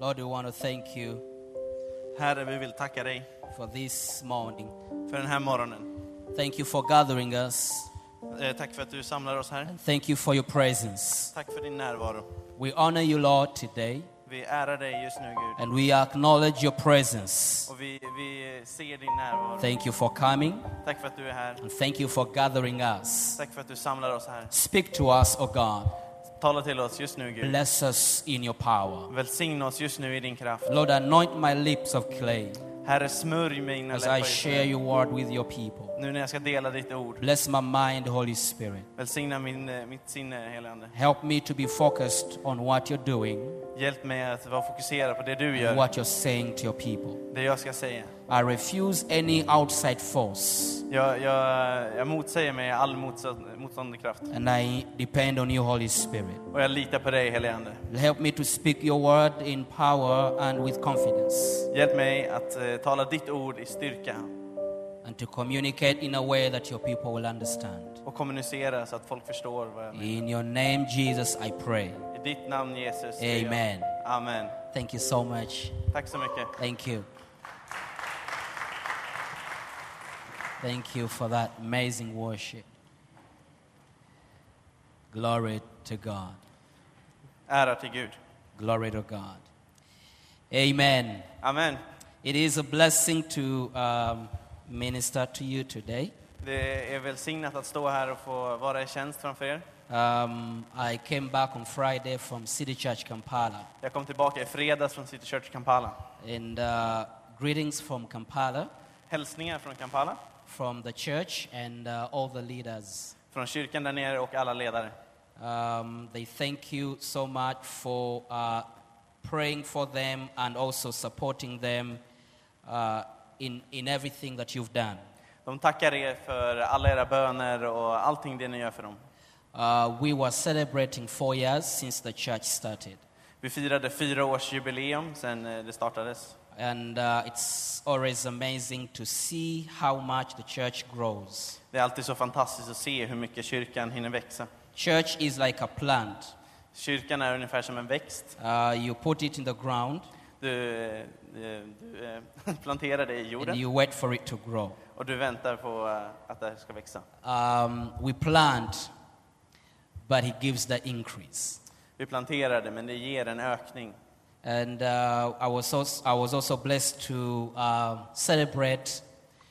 Lord, we want to thank you Herre, vi vill tacka dig for this morning. för den här morgonen. Thank you for gathering us. Eh, Tack för att du samlar oss här. Thank you for your presence. Tack för din närvaro. We honor you, Lord, today, Vi ärar dig just nu, Gud. and we acknowledge your presence. Och vi, vi ser din närvaro. Thank you for coming, Tack för att du är här. and thank you for gathering us. Tack för att du samlar oss här. Speak to us, O God. Tala till oss just nu, Gud. Bless us in your power. Välsigna oss just nu i din kraft. Lord, anoint my lips of clay Herre, smörj mina as läppar I share your word with your people. Nu när jag ska dela ditt ord. Bless my mind, Holy Spirit. Välsigna min, eh, mitt sinne, helige. Help me to be focused on what you're doing Hjälp mig att vara fokuserad på det du gör. what you're saying to your people. Det jag ska säga. I refuse any outside force Jag, jag, jag motsäger mig all motstånd, motstående kraft. and I depend on you, Holy Spirit. Och jag litar på dig, helige Ande. Help me to speak your word in power and with confidence Hjälp mig att eh, tala ditt ord i styrka and to communicate in a way that your people will understand. och kommunicera så att folk förstår vad jag menar. In your name, Jesus, I pray. Ditt namn Jesus. Amen. Amen. Thank you so much. Tack så mycket. Thank you. Thank you for that amazing worship. Glory to God. Ära till Gud. Glory to God. Amen. Amen. It is a blessing to um, minister to you today. Det är välsignat att stå här och få vara i tjänst framför er. Um, I came back on Friday from City Church Kampala, Jag kom tillbaka i fredags från City Church Kampala. and uh, greetings from Kampala, Hälsningar från Kampala, from the church, and uh, all the leaders. från kyrkan där nere och alla ledare. Um, they thank you so much for uh, praying for them and also supporting them uh, in, in everything that you've done. De tackar er för alla era böner och allting det ni gör för dem. Uh, we were celebrating four years since the church started, Vi firade fyra års jubileum sedan eh, det startades. and uh, it's always amazing to see how much the church grows. Det är alltid så fantastiskt att se hur mycket kyrkan hinner växa. Church is like a plant. Kyrkan är ungefär som en växt. Uh, you put it in the ground Du, eh, du eh, planterar det i jorden. and you wait for it to grow. och du väntar på att det ska växa. Um, we plant, but He gives the increase. Vi planterar det, men det ger en ökning. And uh, I, was also, I was also blessed to uh, celebrate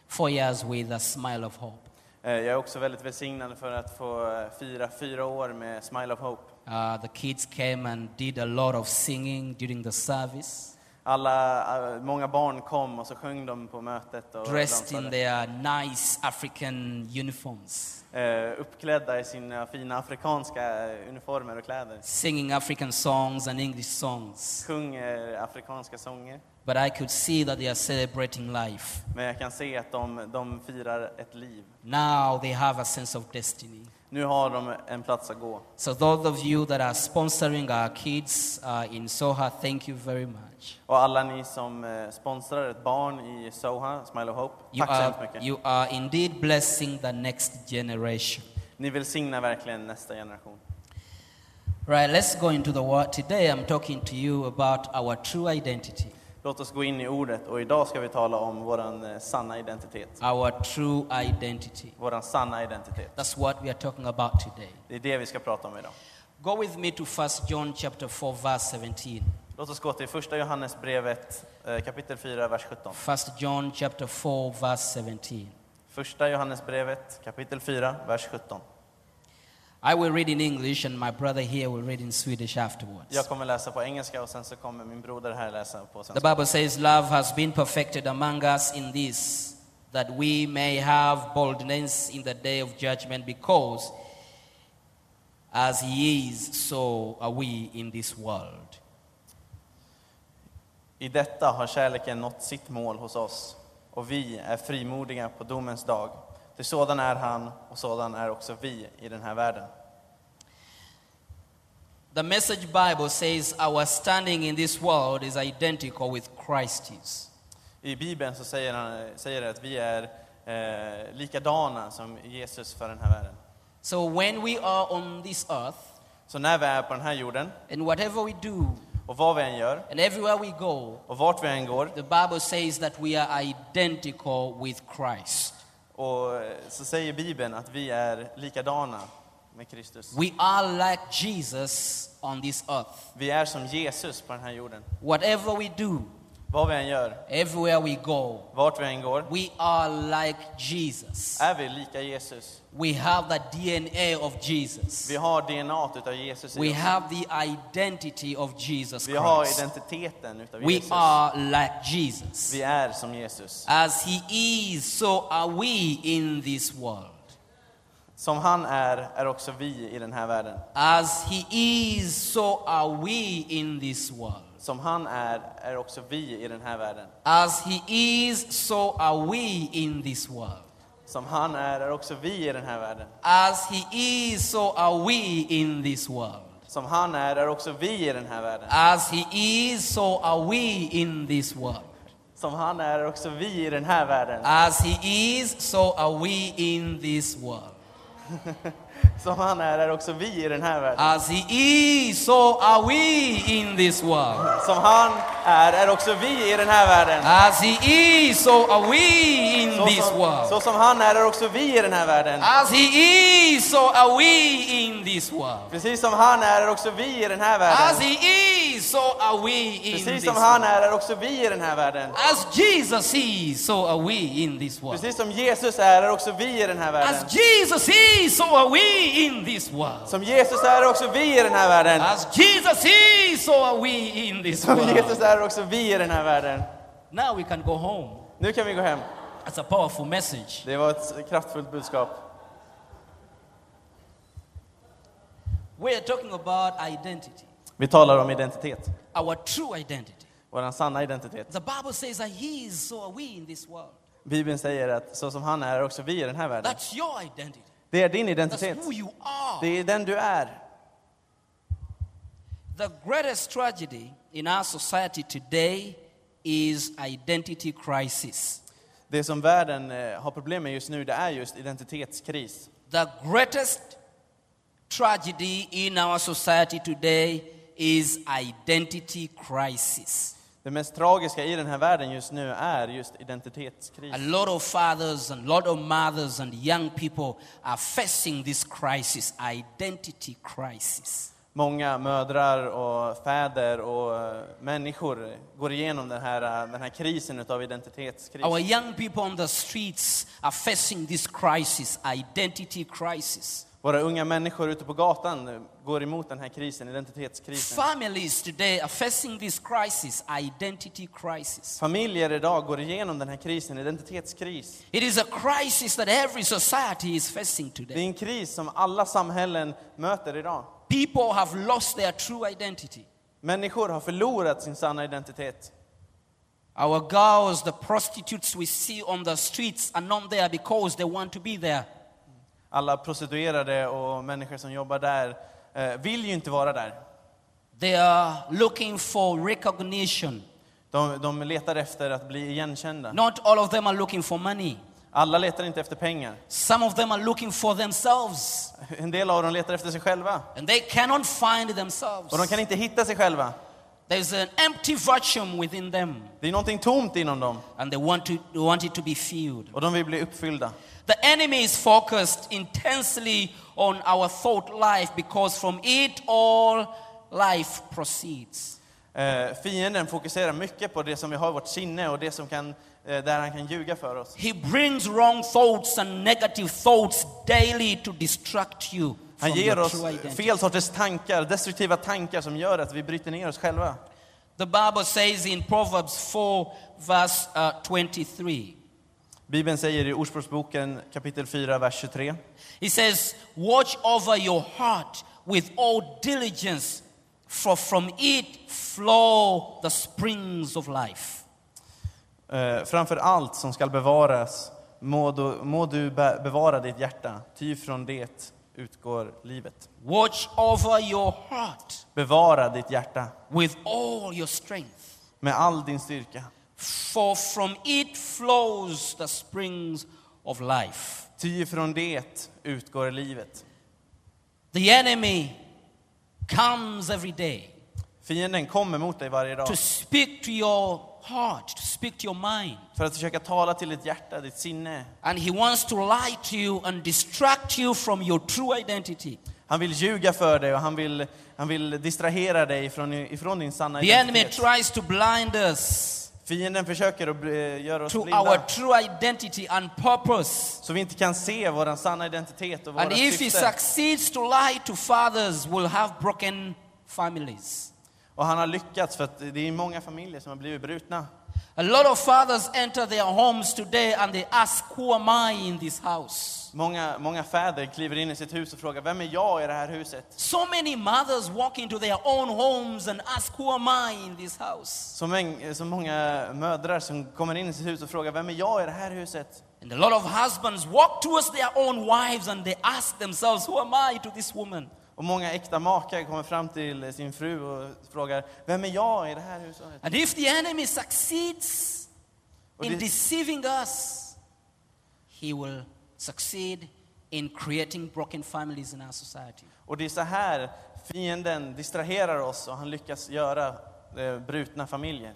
four years with a smile of hope. Eh, Jag är också väldigt välsignad för att få eh, fira fyra år med Smile of Hope. Uh, the kids came and did a lot of singing during the service, Alla, eh, många barn kom och så sjöng de på mötet och dressed in dansade. their nice African uniforms, Eh, uppklädda i sina fina afrikanska eh, uniformer och kläder. singing African songs and English songs. Sjunger afrikanska sånger. But I could see that they are celebrating life. Men jag kan se att de, de firar ett liv. Now they have a sense of destiny. Nu har de en plats att gå. So, those of you that are sponsoring our kids uh, in Soha, thank you very much. Och alla ni som eh, sponsrar ett barn i Soha, Smile of Hope, You tack så hemskt mycket. you are indeed blessing the next generation. Ni välsignar verkligen nästa generation. Right, let's go into the word. Today I'm talking to you about our true identity. Låt oss gå in i ordet och idag ska vi tala om vår sanna identitet. Our true identity. Vår sanna identitet. That's what we are talking about today. Det är det vi ska prata om idag. Go with me to 1 John chapter 4 verse 17. Låt oss gå till första Johannesbrevet eh, kapitel 4, vers 17. 1 John chapter 4 verse 17. Första Johannesbrevet kapitel 4, vers 17. I will read in English and my brother here will read in Swedish afterwards. Jag kommer läsa på engelska och sen så kommer min broder här läsa på The svenska. Bible says, Love has been perfected among us in this, that we may have boldness in the day of judgment, because as He is, so are we in this world. I detta har kärleken nått sitt mål hos oss och vi är frimodiga på domens dag. För sådan är han och sådan är också vi i den här världen. The Message Bible says our standing in this world is identical with Christ's. I Bibeln så säger, han, säger det att vi är eh, likadana som Jesus för den här världen. So when we are on this earth, Så när vi är på den här jorden and whatever we do, Och vad vi än gör, and everywhere we go, och vart vi än går, the Bible says that we are identical with Christ. Och eh, så säger Bibeln att vi är likadana med Kristus. We are like Jesus on this earth. Vi är som Jesus på den här jorden. Whatever we do, Vad vi än gör, everywhere we go, vart vi än går, we are like Jesus. är vi lika Jesus. We have the DNA of Jesus. Vi har DNA utav Jesus We have the identity of Jesus Vi har Christ. identiteten utav We Jesus. are like Jesus. Vi är som Jesus. As he is, so are we in this world. Som han är, är också vi i den här världen. As he is, so are we in this world. Som han är, är också vi i den här världen. As he is, so are we in this world. Som han är, är också vi i den här världen. As he is, so are we in this world. Som han är, är också vi i den här världen. As he is, so are we in this world. Som han är, är också vi i den här världen. As he is, so are we in this world. Som han är, är också vi i den här världen. As he is, so are we in this world. Som han är, är också vi i den här världen. As he is, so are we in Så this som, så world. som han är, är också vi i den här världen. As he is, so are we in this world. Precis som han är, är också vi i den här As världen. he is, so are we in Precis this som han world. är, är också vi i den här världen. As Jesus is, so are we in this world. Precis som Jesus är, är också vi i den här världen. As Jesus is, so are we in this world. Som Jesus är, är också vi i den här världen. As Jesus is, so are we in this Som Jesus world. är, är också vi i den här världen. Now we can go home. Nu kan vi gå hem. That's a powerful message. Det var ett kraftfullt budskap. We're talking about identity, Vi talar om identitet. our true identity. Vår sanna identitet. The Bible says that He is, so are we in this world. Bibeln säger att så som han är, också vi i den här världen. That's your identity. Det är din That's identitet. who you are. Det är den du är. The greatest tragedy in our society today is identity crisis. Det som världen eh, har problem med just nu, det är just identitetskris. The greatest tragedy in our society today is identity crisis. Det mest tragiska i den här världen just nu är just identitetskris. A lot of fathers and a lot of mothers and young people are facing this crisis, identity crisis. Många mödrar och fäder och eh, människor går igenom den här, eh, den här krisen utav identitetskris. Our young people on the streets are facing this crisis, identity crisis. Våra unga människor ute på gatan eh, går emot den här krisen, identitetskrisen. Families today are facing this crisis, identity crisis. Familjer idag går igenom den här krisen, identitetskris. It is a crisis that every society is facing Det är today. en kris som alla samhällen möter idag. People have lost their true identity. Människor har förlorat sin sanna identitet. Our girls, the prostitutes we see on the streets, are not there because they want to be there. Alla prostituerade och människor som jobbar där eh, vill ju inte vara där. They are looking for recognition. De, de letar efter att bli igenkända. Not all of them are looking for money. Alla letar inte efter pengar. Some of them are looking for themselves. En del av dem letar efter sig själva. And they cannot find themselves. Och de kan inte hitta sig själva. There's an empty vacuum within them. Det är någonting tomt inom dem. And they want, to, they want it to be filled. Och de vill bli uppfyllda. The enemy is focused intensely on our thought life because from it all life proceeds. Eh, fienden fokuserar mycket på det som vi har i vårt sinne och det som kan, eh, där han kan ljuga för oss. He brings wrong thoughts and negative thoughts daily to distract you Han ger oss fel sorters tankar, destruktiva tankar som gör att vi bryter ner oss själva. The Bible says in Proverbs 4, verse uh, 23, Bibeln säger i Ordspråksboken kapitel 4, vers 23. He says, Watch over your heart with all diligence, for from it flow the springs of life. Eh, framför allt som skall bevaras må du, må du be, bevara ditt hjärta, ty från det utgår livet. Watch over your heart Bevara ditt hjärta with all your strength, med all din styrka, for from it flows the springs of life. ty från det utgår livet. The enemy comes every day Fienden kommer mot dig varje dag to speak to your heart, to speak to your mind. för att försöka tala till ditt hjärta, ditt sinne. And he wants to lie to you and distract you from your true identity. Han vill ljuga för dig och han vill, han vill distrahera dig ifrån, ifrån din sanna The enemy identitet. tries to blind us Fienden försöker att göra oss to our blinda true identity and purpose. så vi inte kan se vår sanna identitet och våra And if he syften. succeeds to lie to fathers, we'll have broken families. Och han har lyckats för att det är många familjer som har blivit brutna. A lot of fathers enter their homes today and they ask, Who am I in this house? Många, många fäder kliver in i sitt hus och frågar vem är jag i det här huset? So many mothers walk into their own homes and ask, Who am I in this house? Så, mäng, så många mödrar som kommer in i sitt hus och frågar vem är jag i det här huset? And a lot of husbands walk towards their own wives and they ask themselves, Who am I to this woman? Och många äkta makar kommer fram till sin fru och frågar vem är jag i det här huset? And if the enemy succeeds in deceiving us, he will succeed in creating broken families in our society. Och det är så här fienden distraherar oss och han lyckas göra eh, brutna familjer.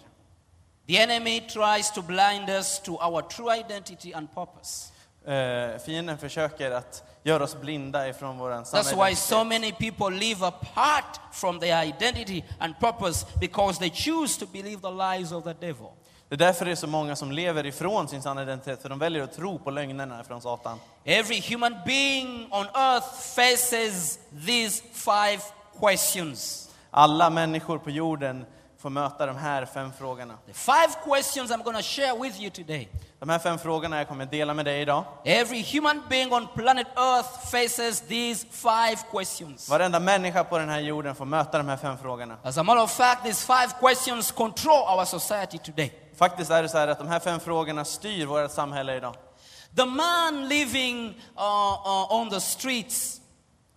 The enemy tries to blind us to our true identity and purpose. Eh, fienden försöker att göra oss blinda ifrån vår sanna That's why so many people live apart from their identity and purpose because they choose to believe the lies of the devil. Det är därför det är så många som lever ifrån sin sanna identitet, för de väljer att tro på lögnerna från Satan. Every human being on earth faces these five questions. Alla människor på jorden får möta de här fem frågorna. The five questions I'm going to share with you today. De här fem frågorna jag kommer dela med dig idag. Every human being on planet earth faces these five questions. Varenda människa på den här jorden får möta de här fem frågorna. As a matter of fact, these five questions control our society today. Faktiskt är det så här att de här fem frågorna styr vårt samhälle idag. The man living uh, uh, on the streets,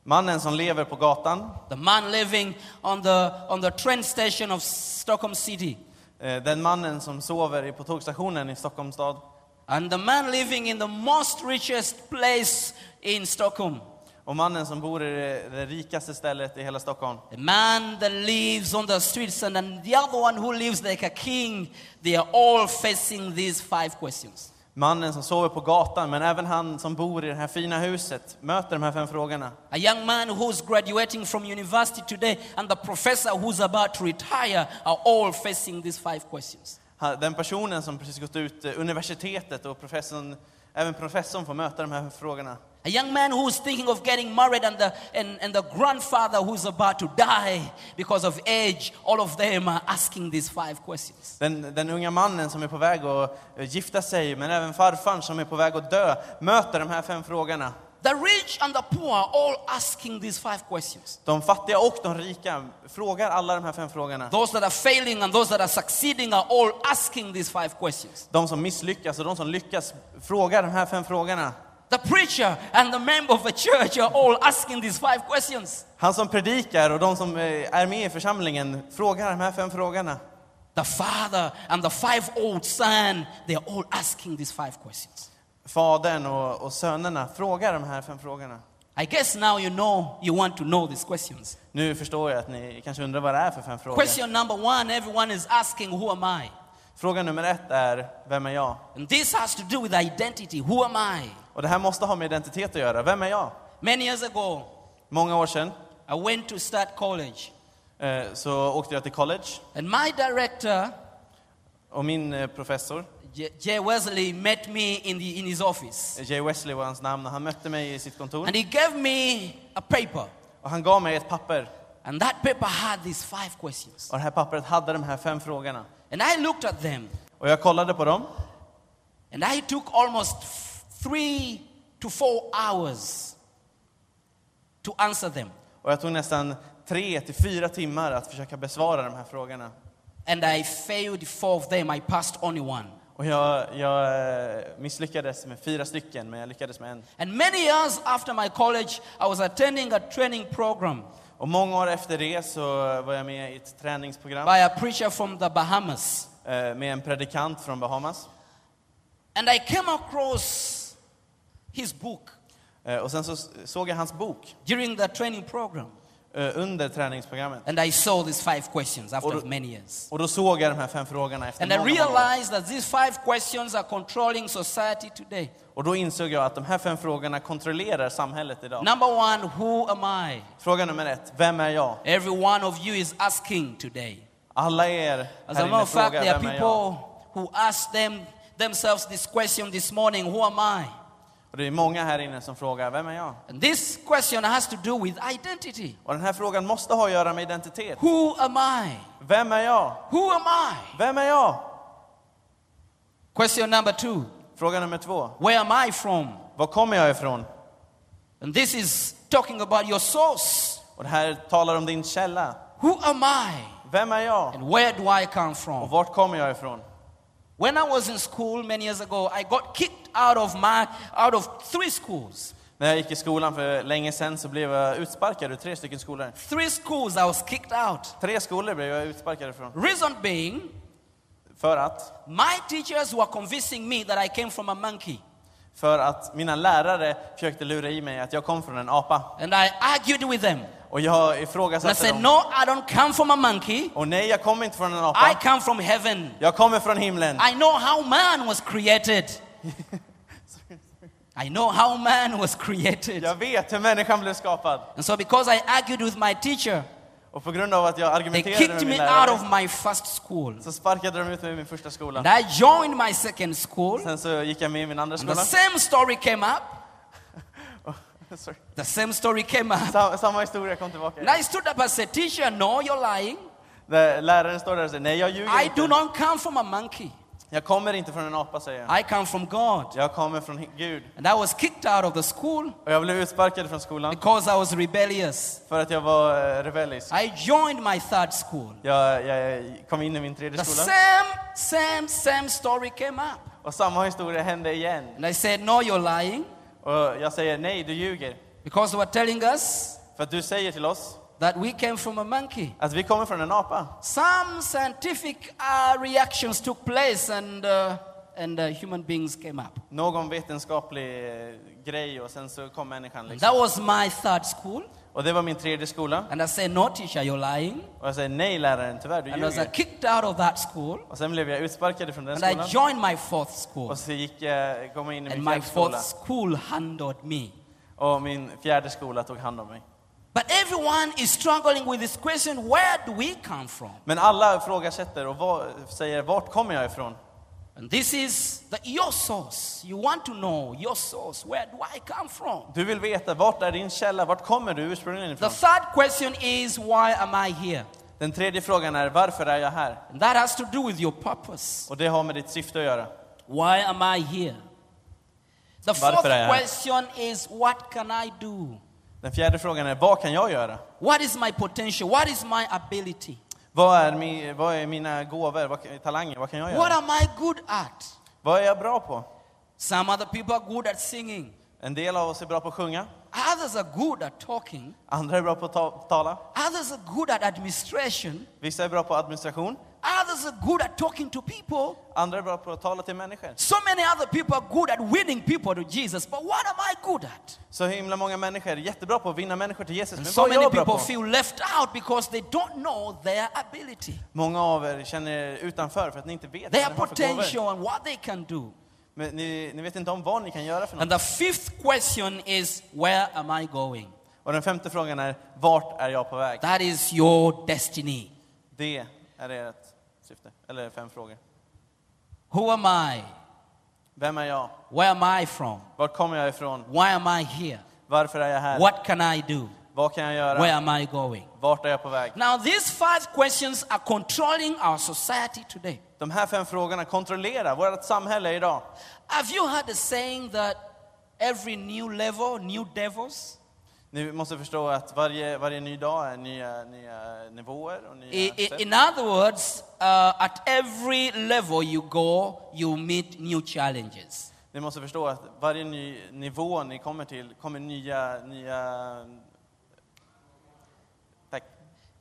Mannen som lever på gatan, the man living on the, on the train station of Stockholm City, eh, den mannen som sover på tågstationen i Stockholms stad and the man living in the most richest place in Stockholm, och mannen som bor i det, det rikaste stället i hela Stockholm. the man that lives on the streets, and the other one who lives like a king, they are all facing these five questions. Mannen som sover på gatan, men även han som bor i det här fina huset möter de här fem frågorna. A young man who's graduating from university today and the professor who's about to retire are all facing these five questions. Den personen som precis gått ut eh, universitetet och professorn, även professorn får möta de här frågorna. A young man who's thinking of getting married and the, and, and the grandfather who's about to die because of age, all of them are asking these five questions. Den, den unga mannen som är på väg att eh, gifta sig, men även farfaren som är på väg att dö, möter de här fem frågorna. The rich and the poor are all asking these five questions. De fattiga och de rika frågar alla de här fem frågorna. Those that are failing and those that are succeeding are all asking these five questions. De som misslyckas och de som lyckas frågar de här fem frågorna. The preacher and the member of the church are all asking these five questions. Han som predikar och de som eh, är med i församlingen frågar de här fem frågorna. The father and the five old son, they are all asking these five questions. Fadern och, och sönerna frågar de här fem frågorna. I guess now you know you want to know these questions. Nu förstår jag att ni kanske undrar vad det är för fem frågor. Question number one everyone is asking, Who am I? Fråga nummer ett är, vem är jag? And this has to do with identity. Who am I? Och det här måste ha med identitet att göra. Vem är jag? Many years ago, Många år sedan I went to start college, eh, så åkte jag till college and my director, och min eh, professor, J. J. Wesley, met me in, the, in his office. Jay Wesley var hans namn, och han mötte mig i sitt kontor. And he gave me a paper. Och han gav mig ett papper. And that paper had these five questions. Och det här pappret hade de här fem frågorna. And I looked at them, Och jag kollade på dem. and I took almost three to four hours to answer them. Och jag tog nästan tre till fyra timmar att försöka besvara de här frågorna. And I failed four of them. I passed only one. Och jag, jag eh, misslyckades med fyra stycken, men jag lyckades med en. And many years after my college, I was attending a training program Och många år efter det så var jag med i ett träningsprogram by a preacher from the Bahamas. eh, med en predikant från Bahamas. And I came across his book Eh, Och sen så såg jag hans bok during the training program. eh, under träningsprogrammet. And I saw these five questions after Och- many years. Och då såg jag de här fem frågorna efter And I många, många år. realized that these five questions are controlling society today. Och då insåg jag att de här fem frågorna kontrollerar samhället idag. Number one, who am I? Fråga nummer ett, vem är jag? Every one of you is asking today. Alla er As här a matter inne of fact, frågar, there are vem är jag? people who ask them themselves this question this morning Who am I? Och det är många här inne som frågar, vem är jag? And this question has to do with identity. Och den här frågan måste ha att göra med identitet. Who am I? Vem är jag? Who am I? Vem är jag? Question number two Fråga nummer två, Where am I from? var kommer jag ifrån? And this is talking about your source. Och det här talar om din källa. Who am I? Vem är jag? And where do I come Och from? vart kommer jag ifrån? When I was in school many years ago, I got kicked out of my out of three schools. När jag gick i skolan för länge sedan så blev jag utsparkad ur tre stycken skolor. Three schools I was kicked out. Tre skolor blev jag utsparkad ifrån. Reason being, För att, my teachers were convincing me that I came from a monkey. för att mina lärare försökte lura i mig att jag kom från en apa. And I argued with them. Och jag And I ifrågasatte said, dem. No, I don't come from a monkey. Och nej, jag kommer inte från en I apa. come from heaven. Jag kommer från himlen. I know how man was created. I know how man was created. Jag vet hur människan blev skapad. And so, because I argued with my teacher, Och på grund av att jag they argumenterade kicked med min me out of lärare my first school. så sparkade de ut mig i min första skola. And I joined my second school. Sen så gick jag med i min andra And the skola. same story came up. Sorry. The same story came up. Sam- Samma historia kom tillbaka. And I stood up and said, Teacher, no, you're lying. Där läraren står där och säger, nej jag ljuger I do inte. not come from a monkey. Jag kommer inte från en apa, säger jag. I come from God. Jag kommer från Gud. And I was kicked out of the school Och jag blev utsparkad från skolan because I was rebellious. för att jag var eh, rebellisk. I joined my third school. Jag, jag kom in i min tredje The skola same, same, same story came up. och samma historia hände igen. And I said, No, you're lying. Och jag säger, nej du ljuger. Because were telling us För att du säger till oss that we came from a monkey. att vi kommer från en apa. Some scientific uh, reactions took place and, uh, and uh, human beings came up. Någon vetenskaplig eh, grej och sen så kom människan liksom. That was my third school. Och det var min tredje skola. And I said, No, teacher, you're lying. Och jag säger, nej läraren, tyvärr du And I was uh, ljuger. kicked out of that school. Och sen blev jag utsparkad från den And I skolan. joined my fourth school. Och så gick jag, kom jag in i And min my fjärde skola. fourth school handled me. Och min fjärde skola tog hand om mig. But everyone is struggling with this question where do we come from? Men alla ifrågasätter och vad, säger, vart kommer jag ifrån? And this is the, your source. You want to know your source. Where do I come from? Du vill veta, vart är din källa? Vart kommer du ursprungligen The ifrån? third question is why am I here? Den tredje frågan är, varför är jag här? And that has to do with your purpose. Och det har med ditt syfte att göra. Why am I here? The Varför fourth question is what can I do? Den fjärde frågan är, vad kan jag göra? What is my potential? What is my ability? Vad är, mi, vad är mina gåvor, vad, talanger? Vad kan jag What göra? am I good at? Vad är jag bra på? Some other people are good at singing. En del av oss är bra på att sjunga. Others are good at talking. Andra är bra på att ta, tala. Others are good at administration. Vissa är bra på administration. Others are good at talking to people. Andra är bra på att tala till människor. So many other people are good at winning people to Jesus. But what am I good at? Så himla många människor är jättebra på att vinna människor till Jesus. Men so vad är many jag bra people på? feel left out because they don't know their ability, Många av er känner er utanför för att ni inte vet their vad potential, and what they can do. Men ni, ni vet inte om vad ni kan göra för något. And the fifth question is, where am I going? Och den femte frågan är, vart är jag på väg? That is your destiny. Det är ert syfte. Eller fem frågor. Who am I? Vem är jag? Where am I from? Vart kommer jag ifrån? Why am I here? Varför är jag här? What can I do? Vad kan jag Where göra? am I going? Vart är jag på väg? Now, these five questions are controlling our society today. De här fem frågorna kontrollerar vårt samhälle idag. Have you heard the saying that every new level, new devils? Ni måste förstå att varje, varje ny dag är nya, nya nivåer och nya I- i- sätt. In other words, uh, at every level you go, you meet new challenges. Ni måste förstå att varje ny nivå ni kommer till kommer nya, nya... Tack.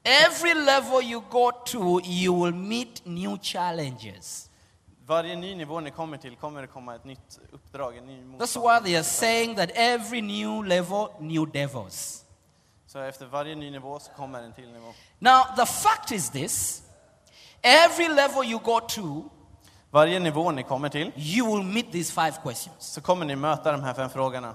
Every level you go to, you will meet new challenges. Varje ny nivå ni kommer till kommer det komma ett nytt uppdrag, en ny That's why they are saying that every new level, new devils. Så efter varje ny nivå så kommer en till nivå. Now, the fact is this every level you go to, Varje nivå ni kommer till you will meet these five questions. så kommer ni möta de här fem frågorna.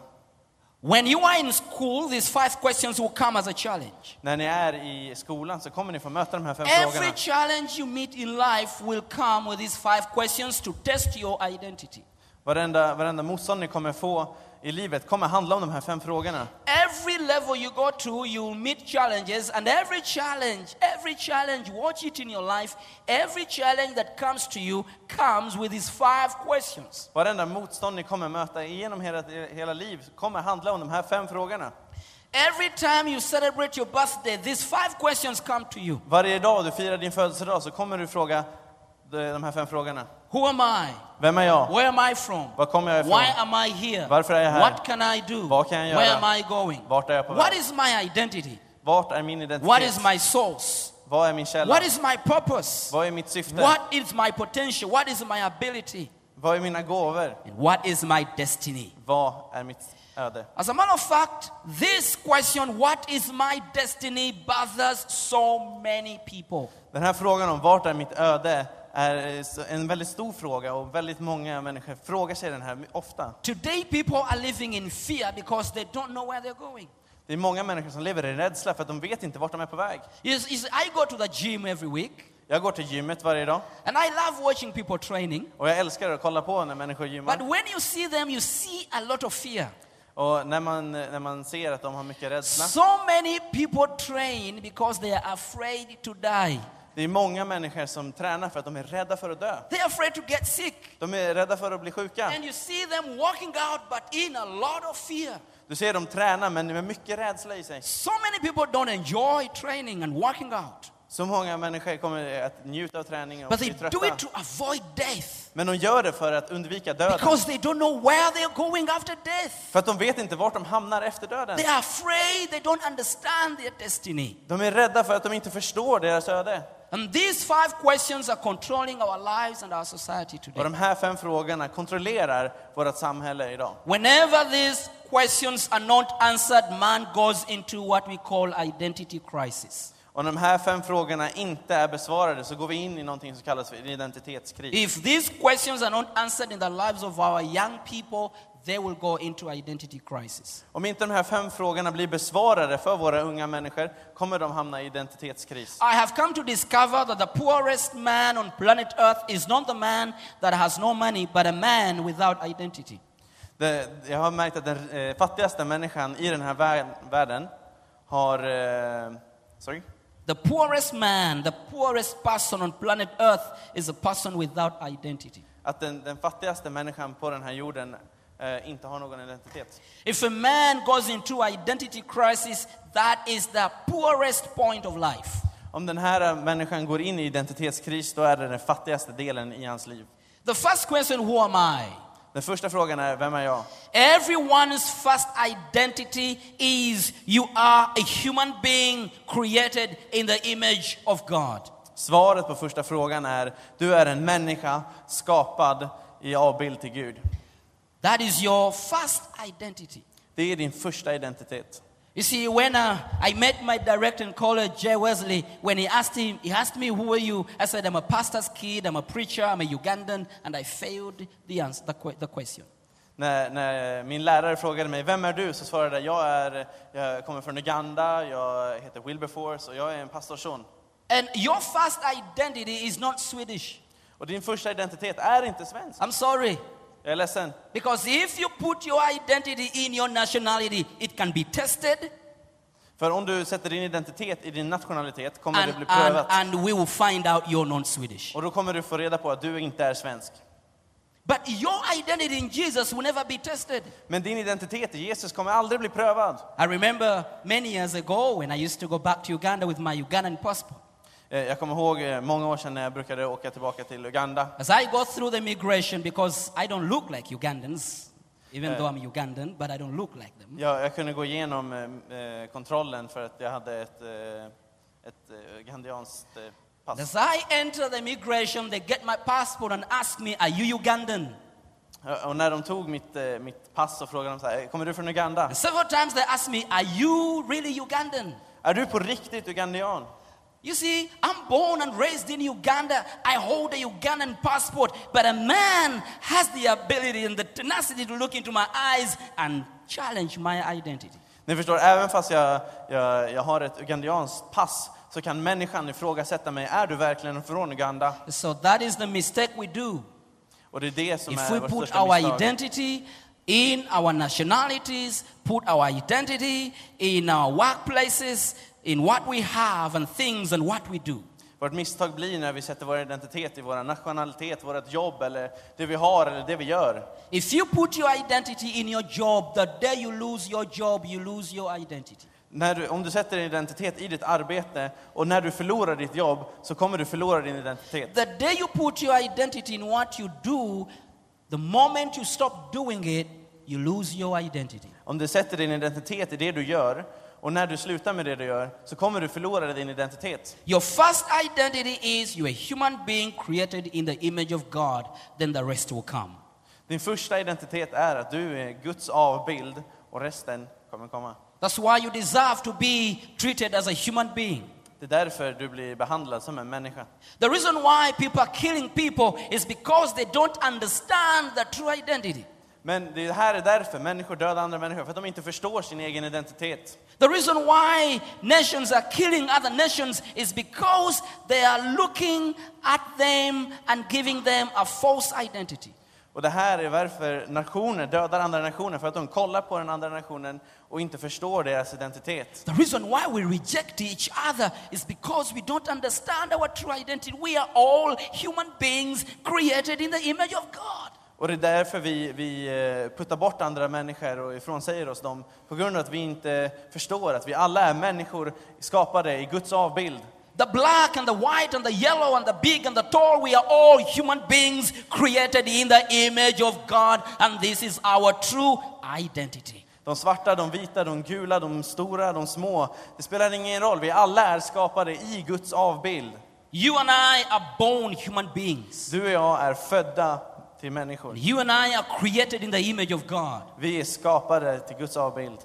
When you are in school, these five questions will come as a challenge. När ni är i skolan så kommer ni få möta de här fem Every frågorna. challenge you meet in life will come with these five questions to test your identity. Varenda, varenda motstånd ni kommer få i livet kommer handla om de här fem frågorna. Every level you go to, you will meet challenges, and every challenge, every challenge, watch it in your life, every challenge that comes to you comes with these five questions. Varenda motstånd ni kommer möta genom hela, hela liv kommer handla om de här fem frågorna. Every time you celebrate your birthday, these five questions come to you Varje dag du firar din födelsedag så kommer du fråga de här fem frågorna. Who am I? Vem är jag? Where am I from? Var kommer jag Why ifrån? am I here? Varför är jag här? What can I do? Vad kan jag Where göra? am I going? Vart är jag på What väg? is my identity? Vart är min identitet? What is my source? Vad är min källa? What is my purpose? Vad är mitt syfte? What is my potential? What is my ability? Vad är mina gåvor? What is my destiny? Vad är mitt öde? As a matter of fact, this question, what is my destiny, bothers so many people. Den här frågan om vart är mitt öde är så- en väldigt stor fråga och väldigt många människor frågar sig den här ofta. Today, people are living in fear because they don't know where they're going. Det är många människor som lever i rädsla för att de vet inte vart de är på väg. Yes, yes, I go to the gym every week, Jag går till gymmet varje dag and I love watching people training. och jag älskar att kolla på när människor But gymmar. when you see them, you see a lot of fear. Och när man, när man ser att de har mycket rädsla. So many people train because they are afraid to die. Det är många människor som tränar för att de är rädda för att dö. They're afraid to get sick. De är rädda för att bli sjuka. And you see them walking out, but in a lot of fear. Du ser dem träna men med mycket rädsla i sig. So many people don't enjoy training and working out, Så många människor kommer att njuta av träningen och but they bli do trötta. it to avoid death Men de gör det för att undvika döden. because they don't know where they're going after death. För att de vet inte vart de hamnar efter döden. They are afraid, they don't understand their destiny. De är rädda för att de inte förstår deras öde. And these five questions are controlling our lives and our society Och today. de här fem frågorna kontrollerar vårt samhälle idag. Whenever these questions are not answered, man goes into what we call identity crisis. Om de här fem frågorna inte är besvarade så går vi in i någonting som kallas för identitetskris. If these questions are not answered in the lives of our young people, they will go into identity crisis. Om inte de här fem frågorna blir besvarade för våra unga människor kommer de hamna i identitetskris. I have come to discover that the poorest man on planet Earth is not the man that has no money, but a man without identity. Det, jag har märkt att den eh, fattigaste människan i den här vär- världen har... Eh, sorry? The poorest man, the poorest person on planet Earth is a person without identity. Att den, den fattigaste människan på den här jorden eh, inte har någon identitet. If a man goes into identity crisis, that is the poorest point of life. Om den här människan går in i identitetskris, då är det den fattigaste delen i hans liv. The first question, who am I? Den första frågan är, vem är jag? Everyone's first identity is you are a human being created in the image of God. Svaret på första frågan är, du är en människa skapad i avbild till Gud. That is your first identity. Det är din första identitet. You see, when uh, I met my director in college, Jay Wesley, when he asked him, he asked me, "Who are you?" I said, "I'm a pastor's kid. I'm a preacher. I'm a Ugandan," and I failed the answer, the, the question. När, när min lärare frågade mig, vem är du? Så svarade jag, jag, är, jag kommer från Uganda, jag heter Wilberforce och jag är en pastorsson. And your first identity is not Swedish. Och din första identitet är inte svensk. I'm sorry. Jag är ledsen. Because if you put your identity in your nationality, it can be tested För om du sätter din identitet i din nationalitet kommer and, det bli and, prövat. and we will find out you're non Swedish. Och då kommer du få reda på att du inte är svensk. But your identity in Jesus will never be tested. Men din identitet i Jesus kommer aldrig bli prövad. I remember many years ago when I used to go back to Uganda with my Ugandan passport. Eh, Jag kommer ihåg eh, många år sedan när jag brukade åka tillbaka till Uganda. As I go through the migration, because I don't look like Ugandans, even though I'm Ugandan, but I don't look like them. Jag, jag kunde gå igenom eh, eh, kontrollen för att jag hade ett, eh, ett eh, ugandianskt eh, pass. As I enter the migration, they get my passport and ask me, Are you Ugandan? Och när de tog mitt, eh, mitt pass så frågade de så här, kommer du från Uganda? And several times they asked me, Are you really Ugandan? Är du på riktigt ugandian? You see, I'm born and raised in Uganda. I hold a Ugandan passport, but a man has the ability and the tenacity to look into my eyes and challenge my identity. Ni förstår, även fast jag, jag, jag har ett ugandianskt pass så kan människan ifrågasätta mig, är du verkligen från Uganda? So that is the mistake we do. Och det är det som If är we put our misstag. identity in our nationalities, put our identity in our workplaces, in what we have and things and what we do. Vårt misstag blir när vi sätter vår identitet i vår nationalitet, vårt jobb eller det vi har eller det vi gör. If you put your identity in your job, the day you lose your job, you lose your identity. När du, om du sätter din identitet i ditt arbete och när du förlorar ditt jobb så kommer du förlora din identitet. The day you put your identity in what you do, the moment you stop doing it, you lose your identity. Om du sätter din identitet i det du gör och när du slutar med det du gör så kommer du förlora din identitet. Your first identity is you're a human being created in the image of God, then the rest will come. Din första identitet är att du är Guds avbild och resten kommer komma. That's why you deserve to be treated as a human being. Det är därför du blir behandlad som en människa. The reason why people are killing people is because they don't understand the true identity. Men det här är därför människor dödar andra människor, för att de inte förstår sin egen identitet. The reason why nations are killing other nations is because they are looking at them and giving them a false identity. Och det här är varför nationer dödar andra nationer, för att de kollar på den andra nationen och inte förstår deras identitet. The reason why we reject each other is because we don't understand our true identity. We are all human beings created in the image of God. Och det är därför vi, vi eh, puttar bort andra människor och ifrånsäger oss dem, på grund av att vi inte förstår att vi alla är människor skapade i Guds avbild. The black and the white and the yellow and the big and the tall, we are all human beings created in the image of God, and this is our true identity. De svarta, de vita, de gula, de stora, de små. Det spelar ingen roll, vi alla är skapade i Guds avbild. You and I are born human beings. Du och jag är födda till människor. You and I are created in the image of God. Vi är skapade till Guds avbild.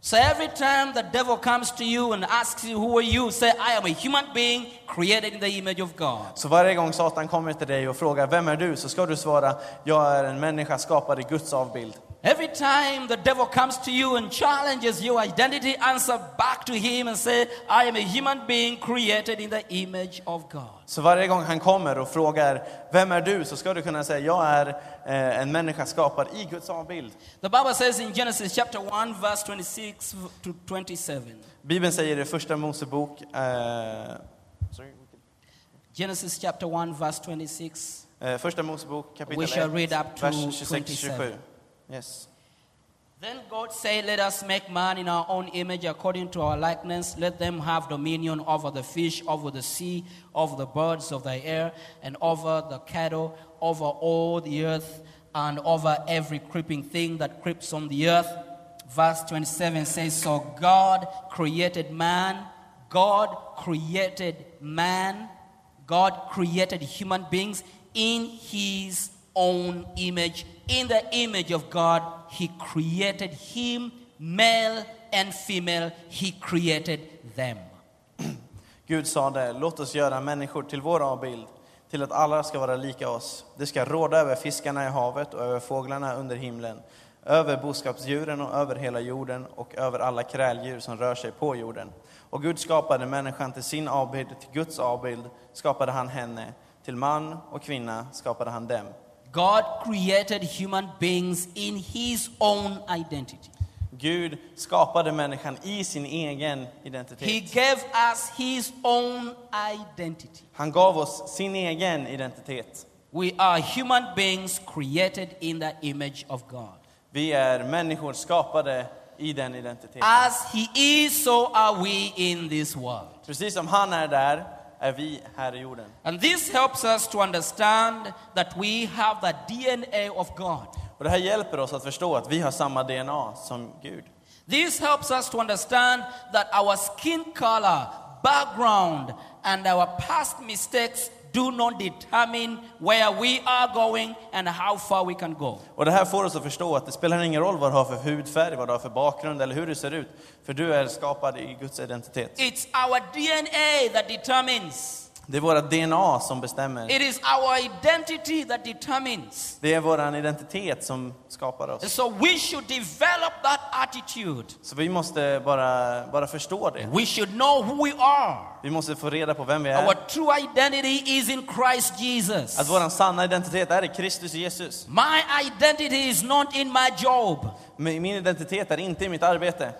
So every time the devil comes to you and asks you, Who are you? say, I am a human being created in the image of God. Så varje gång Satan kommer till dig och frågar vem är du? Så ska du svara, jag är en människa skapad i Guds avbild. Every time the devil comes to you and challenges your identity, answer back to him and say, I am a human being created in the image of God. Så varje gång han kommer och frågar, vem är du? Så ska du kunna säga, jag är eh, en människa skapad i Guds avbild. The Bible says in Genesis chapter 1, verse 26 to 27. Bibeln säger i första Mosebok, eh, Genesis chapter 1, verse 26. eh, första Mosebok kapitel We shall 1, read up to vers 26-27. 27. Yes. Then God said, Let us make man in our own image according to our likeness. Let them have dominion over the fish, over the sea, over the birds of the air, and over the cattle, over all the earth, and over every creeping thing that creeps on the earth. Verse 27 says, So God created man, God created man, God created human beings in his own image. In the image of God, he created him, male and female, he created them. Gud sade, låt oss göra människor till vår avbild, till att alla ska vara lika oss. Det ska råda över fiskarna i havet och över fåglarna under himlen, över boskapsdjuren och över hela jorden och över alla kräldjur som rör sig på jorden. Och Gud skapade människan till sin avbild, till Guds avbild skapade han henne, till man och kvinna skapade han dem. God created human beings in his own identity. Gud skapade människan i sin egen He identitet. gave us his own identity. Han gav oss sin egen identitet. We are human beings created in the image of God. Vi är människor skapade i den identiteten. As he is, so are we in this world. Precis som han är där, är vi här i jorden. And this helps us to understand that we have the DNA of God. Och det här hjälper oss att förstå att vi har samma DNA som Gud. This helps us to understand that our skin color, background, and our past mistakes do not determine where we are going and how far we can go. Och det här får oss att förstå att det spelar ingen roll vad du har för hudfärg, vad du har för bakgrund eller hur du ser ut. För du är skapad i Guds identitet. It's our DNA that determines. Det är våra DNA som bestämmer. It is our identity that determines. Det är vår identitet som skapar oss. so we should develop that attitude. Så vi måste bara, bara förstå det. We should know who we are. Vi måste få reda på vem vi Our är. true identity is in Christ Jesus. Att vår sanna identitet är i Kristus Jesus. My identity is not in my job. Min identitet är inte i mitt arbete.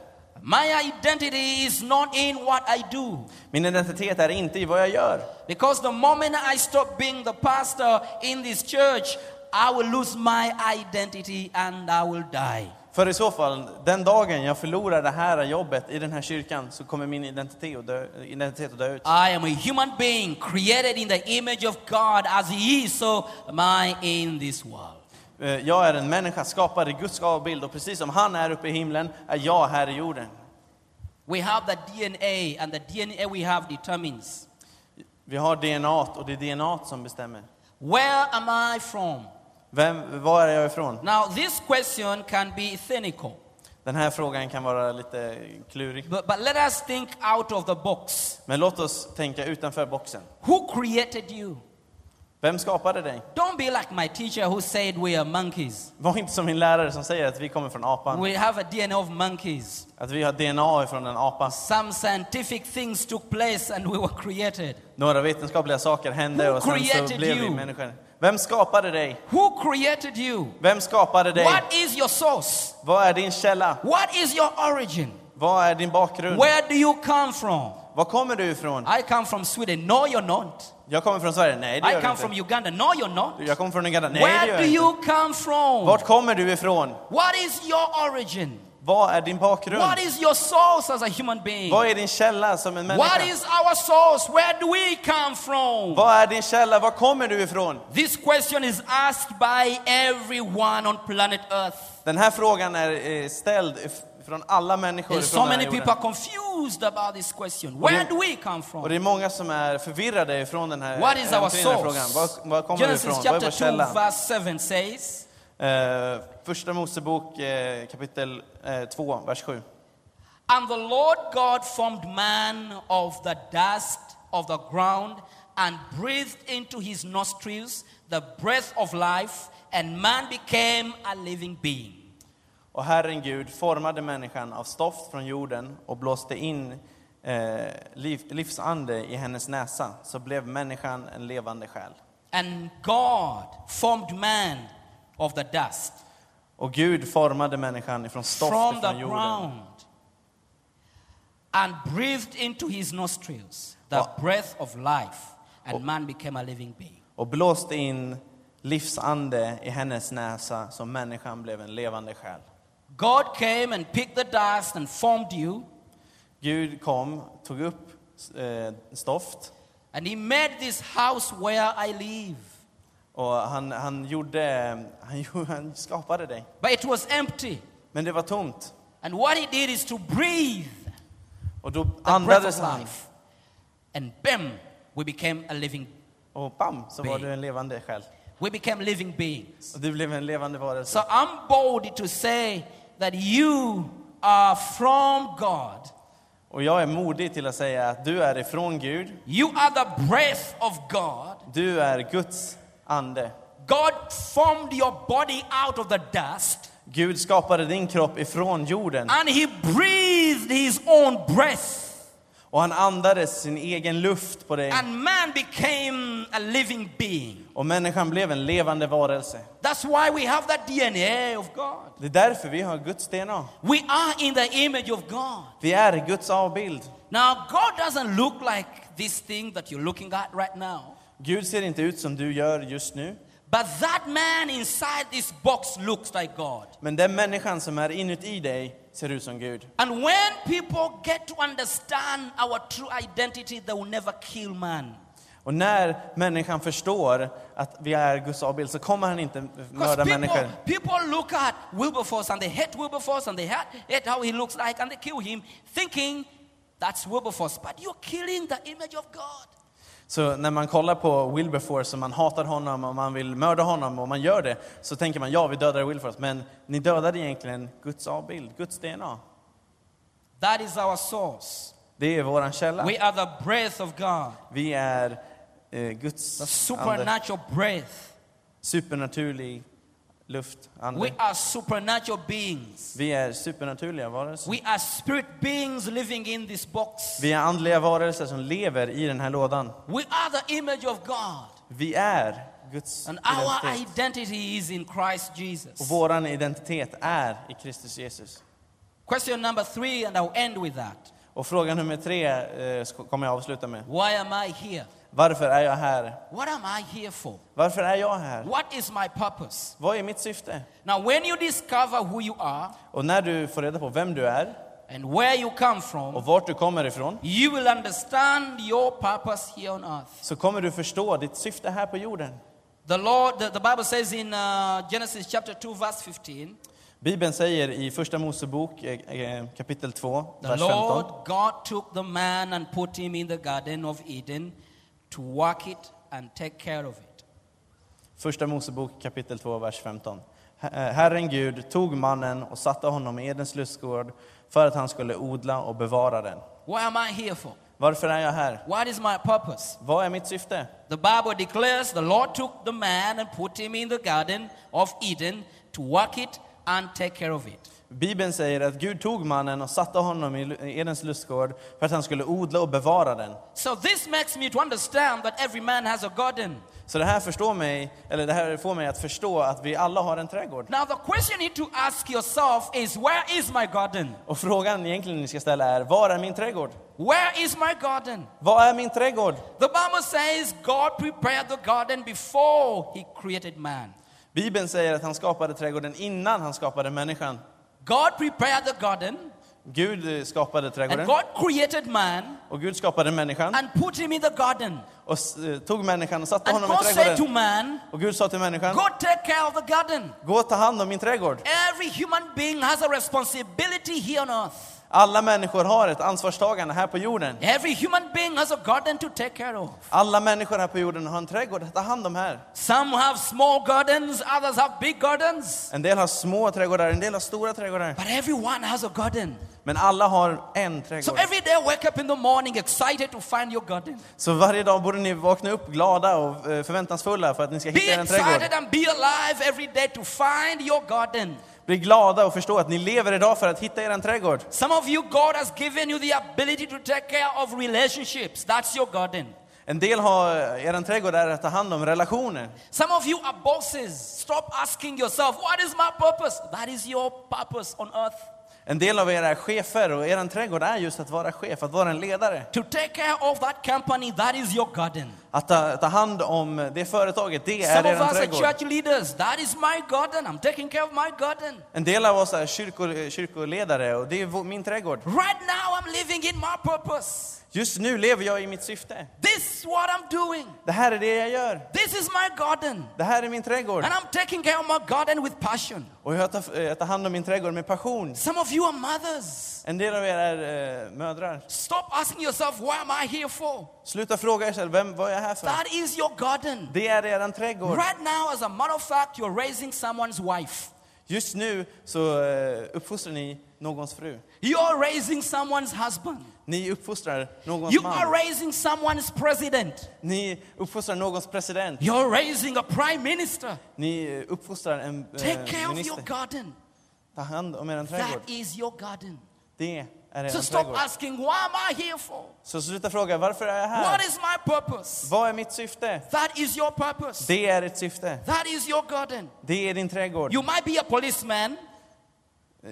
My identity is not in what I do. Min identitet är inte i vad jag gör. Because the moment I stop being the pastor in this church, I will lose my identity and I will die. För i så fall, den dagen jag förlorar det här jobbet i den här kyrkan så kommer min identitet att dö, identitet att dö ut. I am a human being created in the image of God as He is, so am I in this world. Eh, Jag är en människa skapad i Guds avbild och precis som han är uppe i himlen är jag här i jorden. We have the DNA, and the DNA we have determines Vi har DNA och det är DNA som bestämmer. where am I from? Vem, var är jag ifrån? Now, this question can be cynical, Den här frågan kan vara lite klurig. but, but let us think out of the box. Men låt oss tänka utanför boxen. Who created you? Vem skapade dig? Don't be like my teacher who said we are monkeys. Var inte som min lärare som säger att vi kommer från apan. We have a DNA of monkeys. Att vi har DNA från en apa. Some scientific things took place and we were created. Några vetenskapliga saker hände Who och sen så blev vi you? människor. Vem skapade dig? Who created you? Vem skapade dig? What is your source? Vad är din källa? What is your origin? Vad är din bakgrund? Where do you come from? Var kommer du ifrån? I come from Sweden. No, you're not. Jag kommer från Sverige. Nej, det I gör du come from inte. Uganda. No, you're not. Jag kommer från Uganda. Nej, det Where gör do jag you inte. come from? Vart kommer du ifrån? What is your origin? Vad är din bakgrund? What is your source as a human being? Vad är din källa som en What människa? is our source? Where do we come from? Vad är din källa? Var kommer du ifrån? This question is asked by everyone on planet Earth. Den här frågan är eh, ställd från alla människor so den many people are jorden. confused about this question. Where do we come Och from? det är många som är förvirrade ifrån den här, What is eh, our omkring den här source? Var, var kommer vi Genesis? Vad är chapter vår 2, källa? verse 7 says, Eh, första Mosebok eh, kapitel 2, vers 7. And the Lord God formed man of the dust of the ground and breathed into his nostrils the breath of life, and man became a living being. Och Herren Gud formade människan av stoft från jorden och blåste in eh, liv, livsande i hennes näsa, så blev människan en levande själ. And God formed man of the dust Och Gud formade människan ifrån stoft from the från jorden ground and breathed into his nostrils the Wow. breath of life, and man became a living being. och blåste in livsande i hennes näsa, så människan blev en levande själ. God came and picked the dust and formed you, Gud kom, tog upp eh, stoft and he made this house where I live. och han, han, gjorde, han, han skapade dig. But it was empty. Men det var tomt. And what he did is to breathe Och då andades han life. And bam, we became a living, och bam, så var Being. du en levande själ. we became living beings. Och du blev en levande varelse. So I'm bold to say that you are from God. Och jag är modig till att säga att du är ifrån Gud. You are the breath of God. Du är Guds ande. God formed your body out of the dust Gud skapade din kropp ifrån jorden and he breathed his own breath. Och han andades sin egen luft på dig. And man became a living being. Och människan blev en levande varelse. That's why we have that DNA of God. Det är därför vi har Guds DNA. We are in the image of God. Vi är Guds avbild. Now, God doesn't look like this thing that you're looking at right now. Gud ser inte ut som du gör just nu. But that man inside this box looks like God. Men den människan som är inuti dig ser ut som Gud. And when people get to understand our true identity, they will never kill man. Och när människan förstår att vi är Guds avbild så kommer han inte mörda people, människor. people look at Wilberforce and they hate Wilberforce and they hate, hate how he looks like and they kill him, thinking that's Wilberforce. But you're killing the image of God. Så när man kollar på Wilberforce och man hatar honom och man vill mörda honom och man gör det, så tänker man ja, vi dödade Wilberforce. Men ni dödade egentligen Guds avbild, Guds DNA. That is our source. Det är våran källa. We are the breath of God, Vi är eh, Guds the ande, supernatural breath. supernaturlig luft, We ande. are supernatural beings. Vi är supernaturliga varelser. We are spirit beings living in this box. Vi är andliga varelser som lever i den här lådan. We are the image of God. Vi är Guds And our identitet. identity is in Christ Och Jesus. våran identitet är i Kristus Jesus. Question number three, and I'll end with that. Och fråga nummer tre eh, kommer jag avsluta med. Why am I here? Varför är jag här? What am I here for? Varför är jag här? What is my purpose? Vad är mitt syfte? Now, when you discover who you are Och när du får reda på vem du är and where you come from, och vart du kommer ifrån, you will understand your purpose here on earth. så kommer du förstå ditt syfte här på jorden. The Lord, the, the Bible says in uh, Genesis chapter 2, verse 15, Bibeln säger i Första Mosebok eh, eh, kapitel 2, the vers Lord 15. God took the man and put him in the Garden of Eden to work it and take care of it. Första Mosebok kapitel 2, vers 15. Her- eh, Herren Gud tog mannen och satte honom i Edens lustgård för att han skulle odla och bevara den. What am I here for? Varför är jag här? What is my purpose? Vad är mitt syfte? The Bible declares the Lord took the man and put him in the Garden of Eden to work it and take care of it. Bibeln säger att Gud tog mannen och satte honom i Edens lustgård för att han skulle odla och bevara den. So this makes me to understand that every man has a garden. Så det här, förstår mig, eller det här får mig att förstå att vi alla har en trädgård. Now the question you need to ask yourself is where is my garden? Och frågan egentligen ni ska ställa är, var är min trädgård? Where is my garden? Vad är min trädgård? The Bible says God prepared the garden before he created man. Bibeln säger att han skapade trädgården innan han skapade människan. God prepared the garden Gud skapade and trädgården God created man och Gud skapade människan and put him in the garden. och eh, tog människan och satte And honom i God said to man, Och Gud sa till människan, Go take care of the garden. gå och ta hand om min trädgård. Every human being has a responsibility here on earth. Alla människor har ett ansvarstagande här på jorden. Every human being has a garden to take care of. Alla människor här på jorden har en trädgård att ta hand om här. Some have small gardens, others have big gardens. En del har små trädgårdar, en del har stora trädgårdar. But everyone has a garden. Men alla har en So trädgård. every day wake up in the morning excited to find your garden. Så varje dag borde ni vakna upp glada och eh, förväntansfulla för att ni ska Be hitta er trädgård. excited and be alive every day to find your garden. Bli glada och förstå att ni lever idag för att hitta er trädgård. Some of you, God has given you the ability to take care of relationships. That's your garden. En del har, er trädgård är att ta hand om relationer. Some of you are bosses. Stop asking yourself, what is my purpose? That is your purpose on earth. En del av er är chefer och er trädgård är just att vara chef, att vara en ledare. To take care of that company, that is your garden. Att ta, ta hand om det företaget, det är Some of er us are trädgård. church leaders. That is my garden. I'm taking care of my garden. En del av oss är kyrko, kyrkoledare och det är min trädgård. Right now, I'm living in my purpose. Just nu lever jag i mitt syfte. This is what I'm doing. Det här är det jag gör. This is my garden. Det här är min trädgård. And I'm taking care of my garden with passion. Och jag tar, jag tar hand om min trädgård med passion. Some of you are mothers. En del av er är eh, mödrar. Stop asking yourself, what am I here for? Sluta fråga er själv, vem, vad är jag här för? That is your garden. Det är er trädgård. Right now, as a matter of fact, you're raising someone's wife. Just nu så eh, uppfostrar ni någons fru. You're raising someone's husband. Ni uppfostrar någons You are man. raising someone's president. Ni uppfostrar någons president. You're raising a prime minister. Ni uppfostrar en Take eh, care of your minister. garden. Ta hand om er trädgård. That is your garden. Det är er So stop trädgård. asking, what am I here for? Så sluta fråga, varför är jag What här? is my purpose? Vad är mitt syfte? That is your purpose. Det är ett syfte. That is your garden. Det är din trädgård. You might be a policeman,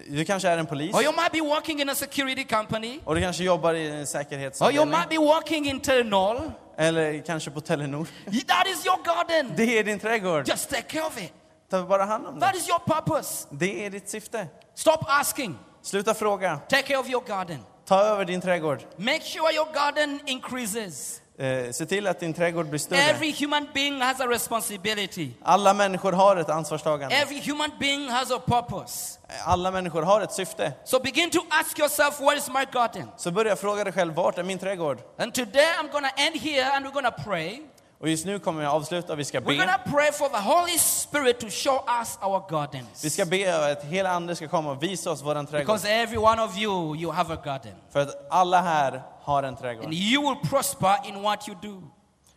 Du kanske är en polis. or you might be working in a security company, Och du kanske jobbar i en or you säkerhetsavdelning. might be working in Telenor. Eller kanske på Telenor. That is your garden. Det är din trädgård. Just take care of it. Ta bara hand om That det. is your purpose. Det är ditt syfte. Stop asking. Sluta fråga. Take care of your garden. Ta över din trädgård. Make sure your garden increases. Eh, se till att din trädgård blir större. Every human being has a responsibility. Alla människor har ett ansvarstagande. Every human being has a purpose. Alla människor har ett syfte. So begin to ask yourself, where is my garden? Så börja fråga dig själv, vart är min trädgård? And today I'm to end here and we're to pray. Och just nu kommer jag avsluta vi ska We're be. pray for the Holy Spirit to show us our gardens. Vi ska be att hela Ande ska komma och visa oss våran trädgård. Because every one of you, you have a garden. För att alla här har en trädgård. And you will prosper in what you do.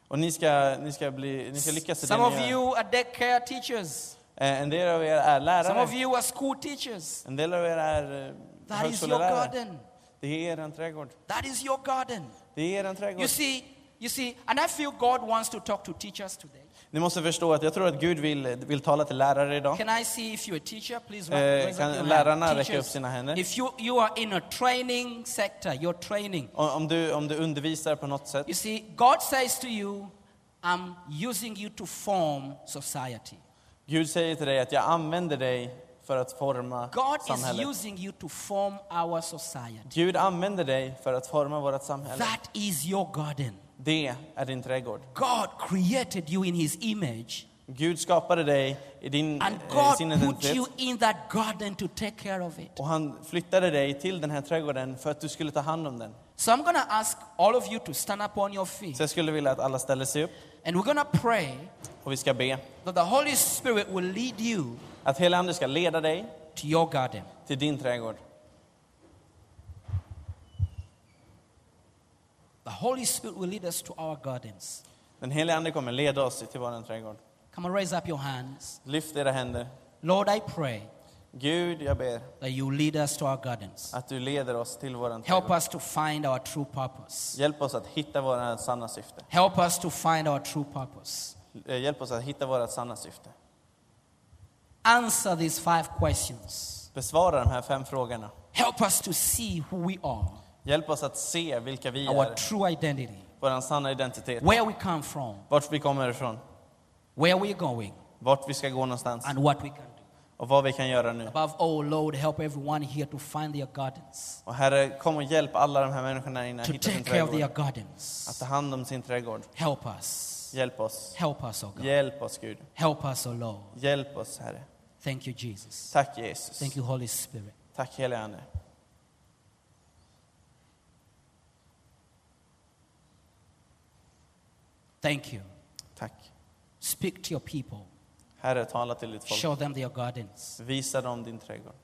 Och ni ska, ni ska, bli, ni ska lyckas i det Some of ni gör. you are daycare teachers. Eh, En del av er är Some of lärare. you are school teachers. En del av er är eh, That is your högskolelärare. garden. Det är er trädgård. That is your garden. Det är er You trädgård. see, you see, and I feel God wants to talk to teachers today. Ni måste förstå att jag tror att Gud vill, vill tala till lärare idag. Can I see if you're a teacher? Please Eh, kan your lärarna hand. räcka upp sina händer? If you, you are in a training sector, you're training. Om om du, om du undervisar på något sätt. You see, God says to you, I'm using you to form society. Gud säger till dig att jag använder dig för att forma God is samhället. using you to form our society. Gud använder dig för att forma vårt samhälle. That is your garden. Det är din trädgård. God created you in his image. Gud skapade dig i din, And eh, sin God put identitet. you in that garden to take care of it. Och han flyttade dig till den här trädgården för att du skulle ta hand om den. So I'm to ask all of you to stand up on your feet. Så jag skulle vilja att alla ställer sig upp And we're to pray och vi ska be. that the Holy Spirit will lead you Att hela Ande ska leda dig to your garden. till din trädgård. The Holy Spirit will lead us to our gardens. Den heliga Ande kommer leda oss till vår trädgård. Come on, raise up your hands. Lyft era händer. Lord, I pray Gud, jag ber that you lead us to our gardens. att du leder oss till vår Help trädgård. us to find our true purpose. Hjälp oss att hitta våra sanna syfte. Help us to find our true purpose. Eh, Hjälp oss att hitta våra sanna syfte. Answer these five questions. Besvara de här fem frågorna. Help us to see who we are, Hjälp oss att se vilka vi our är, true identity, vår sanna identitet, where we come from, vart vi kommer ifrån, where we're going, vart vi ska gå någonstans and what we can do. och vad vi kan göra nu. Above all, Lord, help everyone here to find their gardens, Och Herre, kom och hjälp alla de här människorna här inne att to hitta sin take care of trädgård. their gardens. Att ta hand om sin trädgård. Help us. Hjälp oss. Help us, oh God. Hjälp oss Gud. Help us, oh Lord. Hjälp oss Herre. Thank you, Jesus. Tack Jesus. Thank you, Holy Spirit. Tack helige Ande. Thank you. Tack. Speak to your people. Herre, tala till ditt folk. Show them their gardens. Visa dem din trädgård.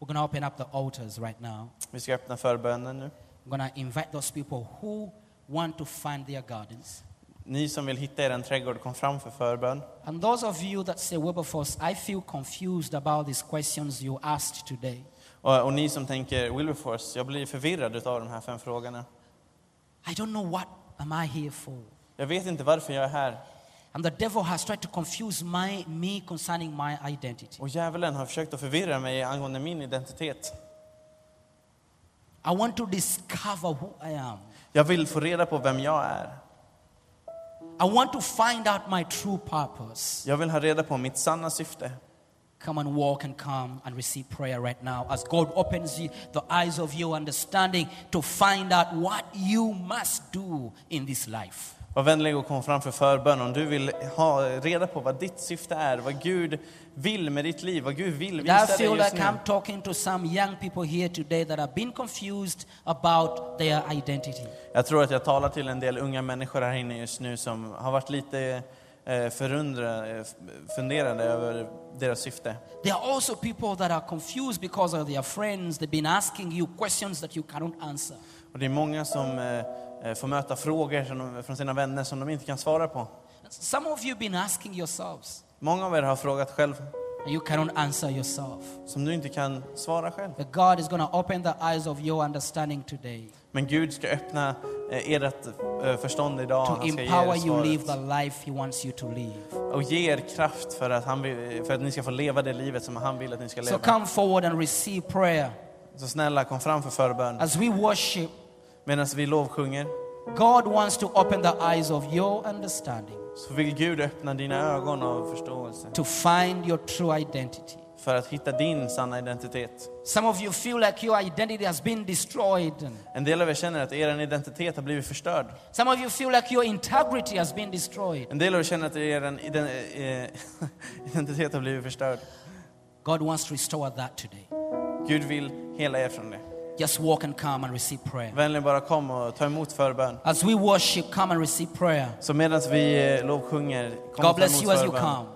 We're going to open up the altars right now. Vi ska öppna förbönen nu. I'm going to invite those people who want to find their gardens. Ni som vill hitta er en trädgård, kom fram för förbön. And those of you that say, Wilberforce, I feel confused about these questions you asked today. Och, och ni som tänker, Wilberforce, jag blir förvirrad av de här fem frågorna. I don't know what am I here for. Jag vet inte varför jag är här. And the devil has tried to confuse my, me concerning my identity. Och djävulen har försökt att förvirra mig angående min identitet. I want to discover who I am. Jag vill få reda på vem jag är. I want to find out my true purpose. Jag vill ha reda på mitt sanna syfte. Come and walk and come and receive prayer right now as God opens you, the eyes of your understanding to find out what you must do in this life. Var vänlig och kom fram för förbön om du vill ha reda på vad ditt syfte är, vad Gud vill med ditt liv, vad Gud vill visa dig just like nu. I'm talking to some young people here today that have been confused about their identity. Jag tror att jag talar till en del unga människor här inne just nu som har varit lite eh, förundra, eh, funderande över deras syfte. There are also people that are confused because of their friends. They've been asking you questions that you cannot answer. Och det är många som eh, får möta frågor de, från sina vänner som de inte kan svara på. Some of you been asking yourselves, Många av er har frågat själv, you cannot answer yourself. som du inte kan svara själv. But God is going to open the eyes of your understanding today Men Gud ska öppna eh, ert eh, förstånd idag. to Han ska ge empower er you live the life He wants you to live. Och ge er kraft för att, han för att ni ska få leva det livet som han vill att ni ska So leva. come forward and receive prayer Så snälla, kom fram för förbön. as we worship. Medan vi lovsjunger God wants to open the eyes of your understanding så vill Gud öppna dina ögon av förståelse. to find your true identity. för att hitta din sanna identitet. Some of you feel like your identity has been destroyed. En del av er känner att er identitet har blivit förstörd. Some of you feel like your integrity has been destroyed. En del av er känner att er eh, identitet har blivit förstörd. God wants to restore that today. Gud vill hela er från det. Just walk and come and receive prayer. Vänligen bara kom och ta emot förbön. As we worship, come and receive prayer. Så medan vi lovsjunger, kom God och ta bless emot you as you förbön. come.